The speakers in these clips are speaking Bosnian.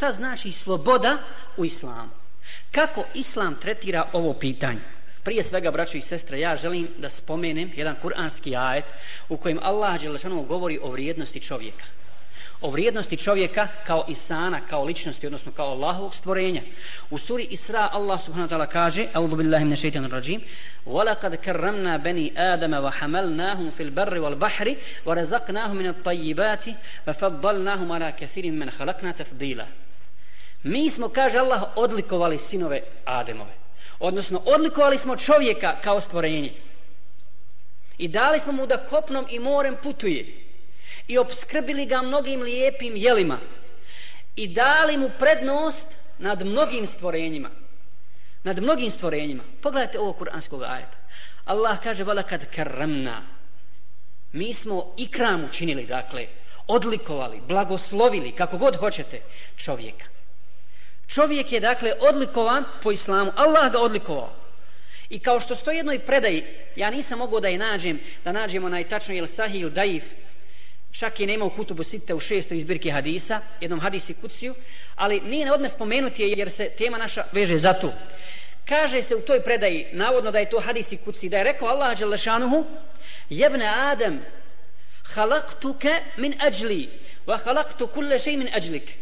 Ta znači sloboda u islamu. Kako islam tretira ovo pitanje? Prije svega, braćo i sestre, ja želim da spomenem jedan kuranski ajet u kojem Allah Đelešanu govori o vrijednosti čovjeka o vrijednosti čovjeka kao insana, kao ličnosti, odnosno kao Allahovog stvorenja. U suri Isra Allah subhanahu wa ta'ala kaže, A'udhu billahi min shaitan rajim, وَلَقَدْ كَرَّمْنَا بَنِي آدَمَ وَحَمَلْنَاهُمْ فِي الْبَرِّ وَالْبَحْرِ وَرَزَقْنَاهُمْ مِنَ الطَّيِّبَاتِ وَفَضَّلْنَاهُمْ عَلَى كَثِيرٍ مِنْ خَلَقْنَا تَفْضِيلًا Mi smo, kaže Allah, odlikovali sinove Ademove. Odnosno, odlikovali smo čovjeka kao stvorenje. I dali smo mu da kopnom i morem putuje. I obskrbili ga mnogim lijepim jelima. I dali mu prednost nad mnogim stvorenjima. Nad mnogim stvorenjima. Pogledajte ovo kuranskog ajeta. Allah kaže vala kad karamna mi smo ikram učinili dakle odlikovali, blagoslovili kako god hoćete čovjeka čovjek je dakle odlikovan po islamu Allah ga odlikovao I kao što stoji jednoj predaji, ja nisam mogao da je nađem, da nađemo najtačno ili sahih ili daif, Čak je nema u kutubu sitte u šestoj izbirke hadisa, jednom hadisi kuciju, ali nije ne odne spomenuti jer se tema naša veže za to. Kaže se u toj predaji, navodno da je to hadisi kuci, da je rekao Allah Đelešanuhu, jebne Adem, halaktuke min ajli, wa halaktu kulle šej min ajlik.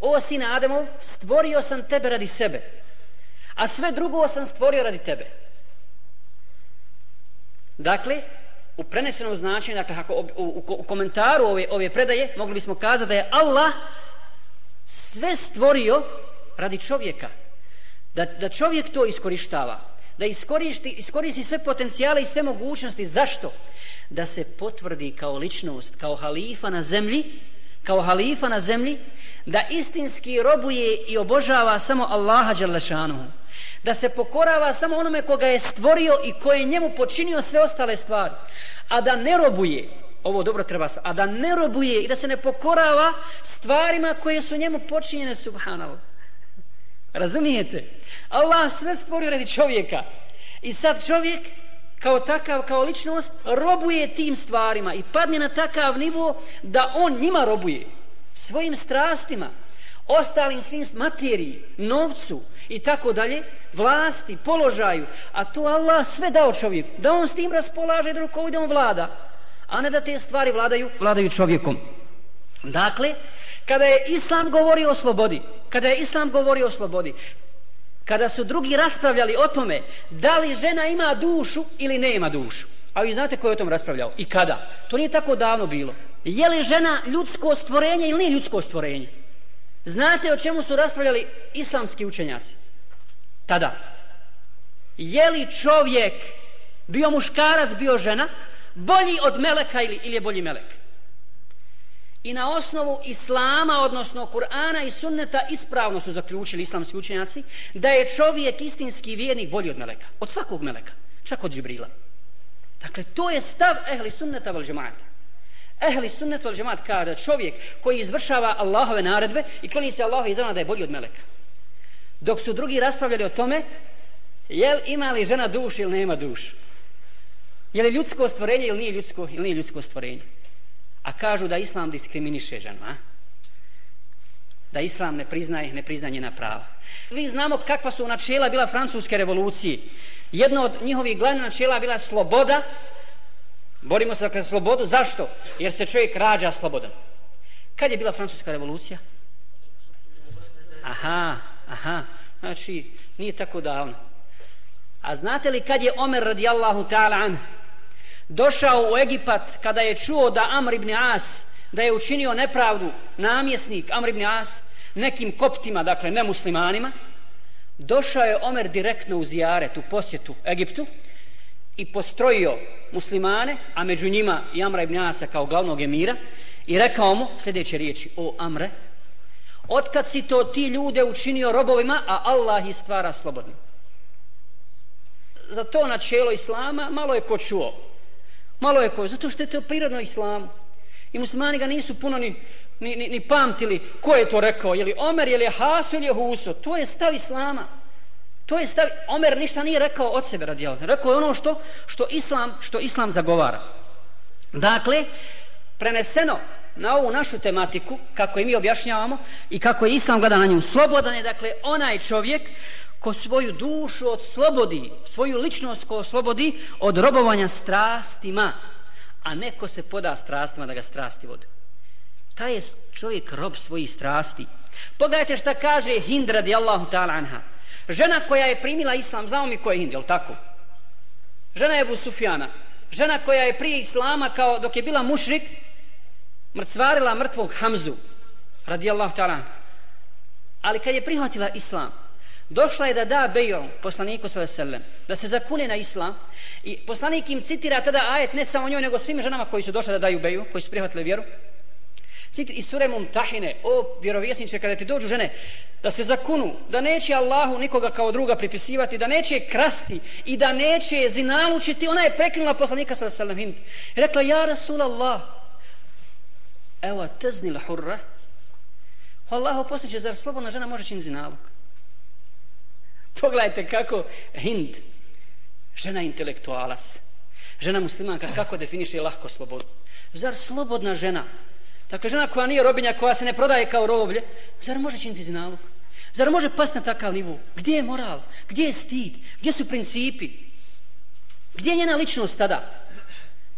O sine Ademov, stvorio sam tebe radi sebe, a sve drugo sam stvorio radi tebe. Dakle, u prenesenom značenju, dakle, ako u, u, u komentaru ove, ove predaje, mogli bismo kazati da je Allah sve stvorio radi čovjeka. Da, da čovjek to iskorištava. Da iskoristi, iskoristi sve potencijale i sve mogućnosti. Zašto? Da se potvrdi kao ličnost, kao halifa na zemlji, kao halifa na zemlji, da istinski robuje i obožava samo Allaha Đalešanuhu da se pokorava samo onome koga je stvorio i koje je njemu počinio sve ostale stvari a da ne robuje ovo dobro treba a da ne robuje i da se ne pokorava stvarima koje su njemu počinjene subhanallah razumijete? Allah sve stvorio radi čovjeka. I sad čovjek kao takav, kao ličnost robuje tim stvarima i padne na takav nivo da on njima robuje svojim strastima ostalim svim materiji, novcu, i tako dalje, vlasti, položaju, a to Allah sve dao čovjeku, da on s tim raspolaže, da rukovode on vlada, a ne da te stvari vladaju, vladaju čovjekom. Dakle, kada je Islam govorio o slobodi, kada je Islam govorio o slobodi, kada su drugi raspravljali o tome da li žena ima dušu ili nema dušu, a vi znate ko je o tom raspravljao i kada, to nije tako davno bilo. Je li žena ljudsko stvorenje ili nije ljudsko stvorenje? Znate o čemu su raspravljali islamski učenjaci? tada. Je li čovjek bio muškarac, bio žena, bolji od meleka ili, ili je bolji melek? I na osnovu islama, odnosno Kur'ana i sunneta, ispravno su zaključili islamski učenjaci da je čovjek istinski vjernik bolji od meleka. Od svakog meleka. Čak od Džibrila. Dakle, to je stav ehli sunneta vel džemata. Ehli sunneta vel džemata kada čovjek koji izvršava Allahove naredbe i kloni se Allahove izrana da je bolji od meleka. Dok su drugi raspravljali o tome, jel ima li žena duš ili nema duš? Je li ljudsko stvorenje ili nije ljudsko, ili nije ljudsko stvorenje? A kažu da islam diskriminiše ženu, a? Da islam ne priznaje, ne priznaje njena prava. Vi znamo kakva su načela bila francuske revolucije. Jedno od njihovih glavnih načela bila sloboda. Borimo se dakle za slobodu. Zašto? Jer se čovjek rađa slobodan. Kad je bila francuska revolucija? Aha, Aha, znači, nije tako davno. A znate li kad je Omer radijallahu ta'ala anhu došao u Egipat kada je čuo da Amr ibn As da je učinio nepravdu namjesnik Amr ibn As nekim koptima, dakle nemuslimanima, došao je Omer direktno u zijaret, u posjetu Egiptu i postrojio muslimane, a među njima i Amra ibn Asa kao glavnog emira i rekao mu sljedeće riječi, o Amre, Otkad si to ti ljude učinio robovima, a Allah ih stvara slobodnim. Za to načelo Islama malo je ko čuo. Malo je ko, zato što je to prirodno Islamu. I muslimani ga nisu puno ni, ni, ni, ni pamtili ko je to rekao. Je li Omer, je li Hasu ili je Huso. To je stav Islama. To je stav, Omer ništa nije rekao od sebe radijal. Rekao je ono što, što, Islam, što Islam zagovara. Dakle, preneseno na ovu našu tematiku, kako je mi objašnjavamo i kako je Islam gleda na nju, slobodan je, dakle, onaj čovjek ko svoju dušu slobodi, svoju ličnost ko slobodi od robovanja strastima, a neko se poda strastima da ga strasti vode. Taj je čovjek rob svojih strasti. Pogledajte šta kaže Hind radijallahu ta'ala anha. Žena koja je primila islam, znamo mi ko je Hind, je tako? Žena je Sufjana. Žena koja je prije islama, kao dok je bila mušrik, mrcvarila mrtvog Hamzu, radijallahu ta'ala. Ali kad je prihvatila islam, došla je da da bejom poslaniku sallallahu da se zakune na islam i poslanik im citira tada ajet ne samo njoj nego svim ženama koji su došle da daju beju koji su prihvatili vjeru Citir i sure Mumtahine, o vjerovjesniče, kada ti dođu žene, da se zakunu, da neće Allahu nikoga kao druga pripisivati, da neće krasti i da neće zinalučiti, ona je prekinula poslanika sa sallam hind. Rekla, ja Rasul Allah, evo tezni hurra, Allahu posljedće, zar slobodna žena može činiti zinaluk? Pogledajte kako hind, žena intelektualac, žena muslimanka, kako definiše lahko slobodu. Zar slobodna žena, Dakle, žena koja nije robinja, koja se ne prodaje kao roblje, zar može činiti zinalog? Zar može pasti na takav nivu? Gdje je moral? Gdje je stid? Gdje su principi? Gdje je njena ličnost tada?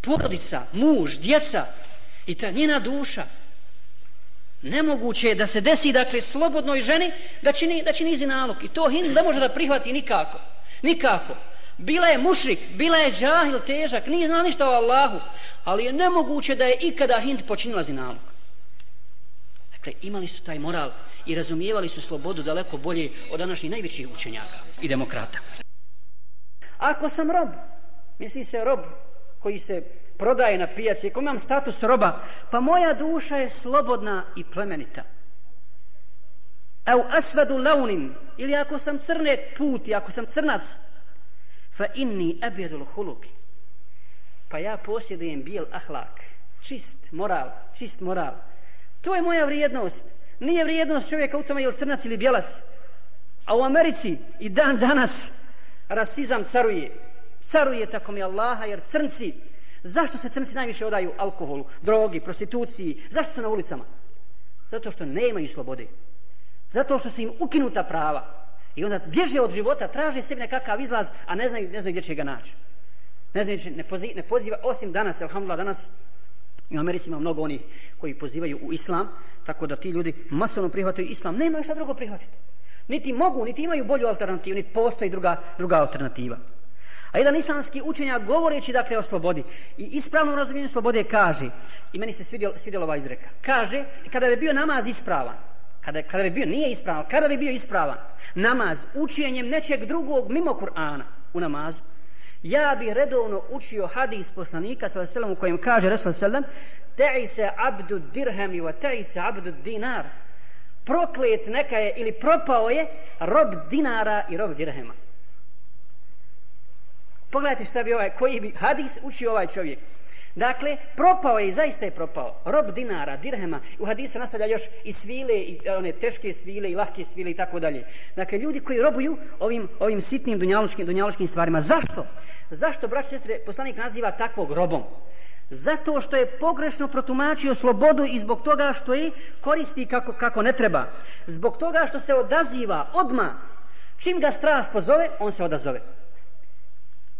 Porodica, muž, djeca i ta njena duša. Nemoguće je da se desi, dakle, slobodnoj ženi da čini, da čini zinalog. I to Hind ne može da prihvati nikako. Nikako. Bila je mušrik, bila je džahil težak, nije znala ništa o Allahu, ali je nemoguće da je ikada Hind počinila zinalog. Dakle, imali su taj moral i razumijevali su slobodu daleko bolje od današnjih najvećih učenjaka i demokrata. Ako sam rob, misli se rob koji se prodaje na pijaci, ako imam status roba, pa moja duša je slobodna i plemenita. Au asvadu launin, ili ako sam crne puti, ako sam crnac, fa inni abjedul huluki. Pa ja posjedujem bijel ahlak čist moral čist moral. To je moja vrijednost. Nije vrijednost čovjeka u tome je crnac ili bijelac. A u Americi i dan danas rasizam caruje. Caruje tako mi Allaha jer crnci zašto se crnci najviše odaju alkoholu drogi, prostituciji zašto su na ulicama zato što nemaju slobode zato što su im ukinuta prava I onda bježe od života, traže sebi nekakav izlaz, a ne znaju, ne znaju gdje će ga naći. Ne znaju, ne, poziva, ne poziva, osim danas, alhamdulillah, danas u Americi ima mnogo onih koji pozivaju u islam, tako da ti ljudi masovno prihvataju islam, nema šta drugo prihvatiti. Niti mogu, niti imaju bolju alternativu, niti postoji druga, druga alternativa. A jedan islamski učenjak govoreći dakle o slobodi i ispravnom razumijenju slobode kaže, i meni se svidjela, svidjela ova izreka, kaže, kada bi bio namaz ispravan, kada, kada bi bio, nije ispravan, kada bi bio ispravan, namaz učenjem nečeg drugog mimo Kur'ana u namazu, ja bi redovno učio hadis poslanika sallallahu u kojem kaže Rasul sallam ta'i se abdu dirhami wa ta'i se abdu dinar. Proklet neka je ili propao je rob dinara i rob dirhema pogledajte šta bi ovaj koji bi hadis učio ovaj čovjek Dakle, propao je i zaista je propao. Rob dinara, dirhema, u hadisu nastavlja još i svile, i one teške svile, i lahke svile i tako dalje. Dakle, ljudi koji robuju ovim, ovim sitnim dunjaločkim, dunjaločkim stvarima. Zašto? Zašto, braći sestre, poslanik naziva takvog robom? Zato što je pogrešno protumačio slobodu i zbog toga što je koristi kako, kako ne treba. Zbog toga što se odaziva odma čim ga strast pozove, on se odazove.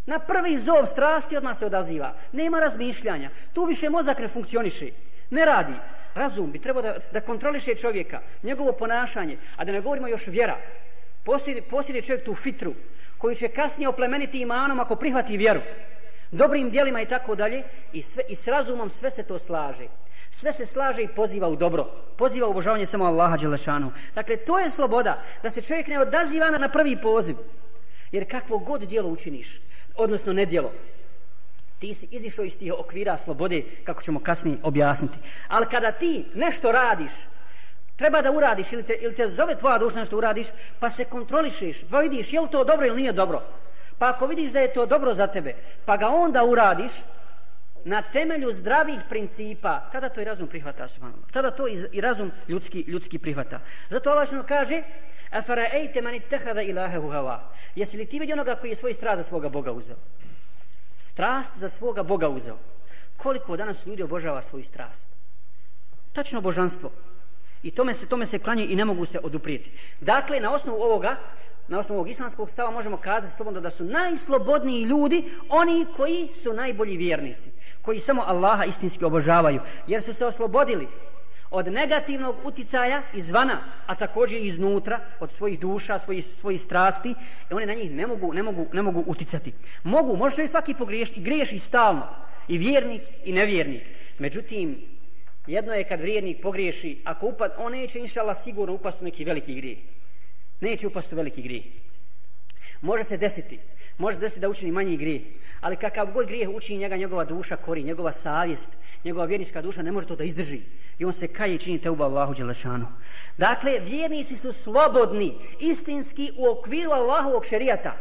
Na prvi zov strasti odmah se odaziva. Nema razmišljanja. Tu više mozak ne funkcioniše. Ne radi. Razum bi trebao da, da kontroliše čovjeka, njegovo ponašanje, a da ne govorimo još vjera. Posljedi, posljedi čovjek tu fitru, koju će kasnije oplemeniti imanom ako prihvati vjeru. Dobrim dijelima i tako dalje. I, sve, I s razumom sve se to slaže. Sve se slaže i poziva u dobro. Poziva u obožavanje samo Allaha Đelešanu. Dakle, to je sloboda. Da se čovjek ne odaziva na prvi poziv. Jer kakvo god dijelo učiniš, odnosno nedjelo. Ti si izišao iz tih okvira slobode, kako ćemo kasnije objasniti. Ali kada ti nešto radiš, treba da uradiš ili te, ili te zove tvoja duša nešto uradiš, pa se kontrolišeš, pa vidiš je li to dobro ili nije dobro. Pa ako vidiš da je to dobro za tebe, pa ga onda uradiš na temelju zdravih principa, tada to i razum prihvata. Tada to i razum ljudski, ljudski prihvata. Zato Allah kaže, A faraejte mani tehada ilahehu hava. Jesi li ti vidio onoga koji je svoj strast za svoga Boga uzeo? Strast za svoga Boga uzeo. Koliko danas ljudi obožava svoju strast? Tačno božanstvo. I tome se, tome se klanje i ne mogu se oduprijeti. Dakle, na osnovu ovoga, na osnovu ovog islamskog stava možemo kazati slobodno da su najslobodniji ljudi oni koji su najbolji vjernici, koji samo Allaha istinski obožavaju, jer su se oslobodili od negativnog uticaja izvana, a također i iznutra, od svojih duša, svojih, svojih strasti, i one na njih ne mogu, ne mogu, ne mogu uticati. Mogu, može i svaki pogriješiti, i griješ stalno, i vjernik i nevjernik. Međutim, jedno je kad vjernik pogriješi, ako upad, on neće inšala sigurno upast u neki veliki grijeh. Neće upast u veliki grijeh. Može se desiti, može desiti da učini manji grijeh, ali kakav god grijeh učini njega, njegova duša kori, njegova savjest, njegova vjernička duša ne može to da izdrži. I on se kaje i čini te uba Allahu Đelešanu. Dakle, vjernici su slobodni, istinski u okviru Allahovog šerijata.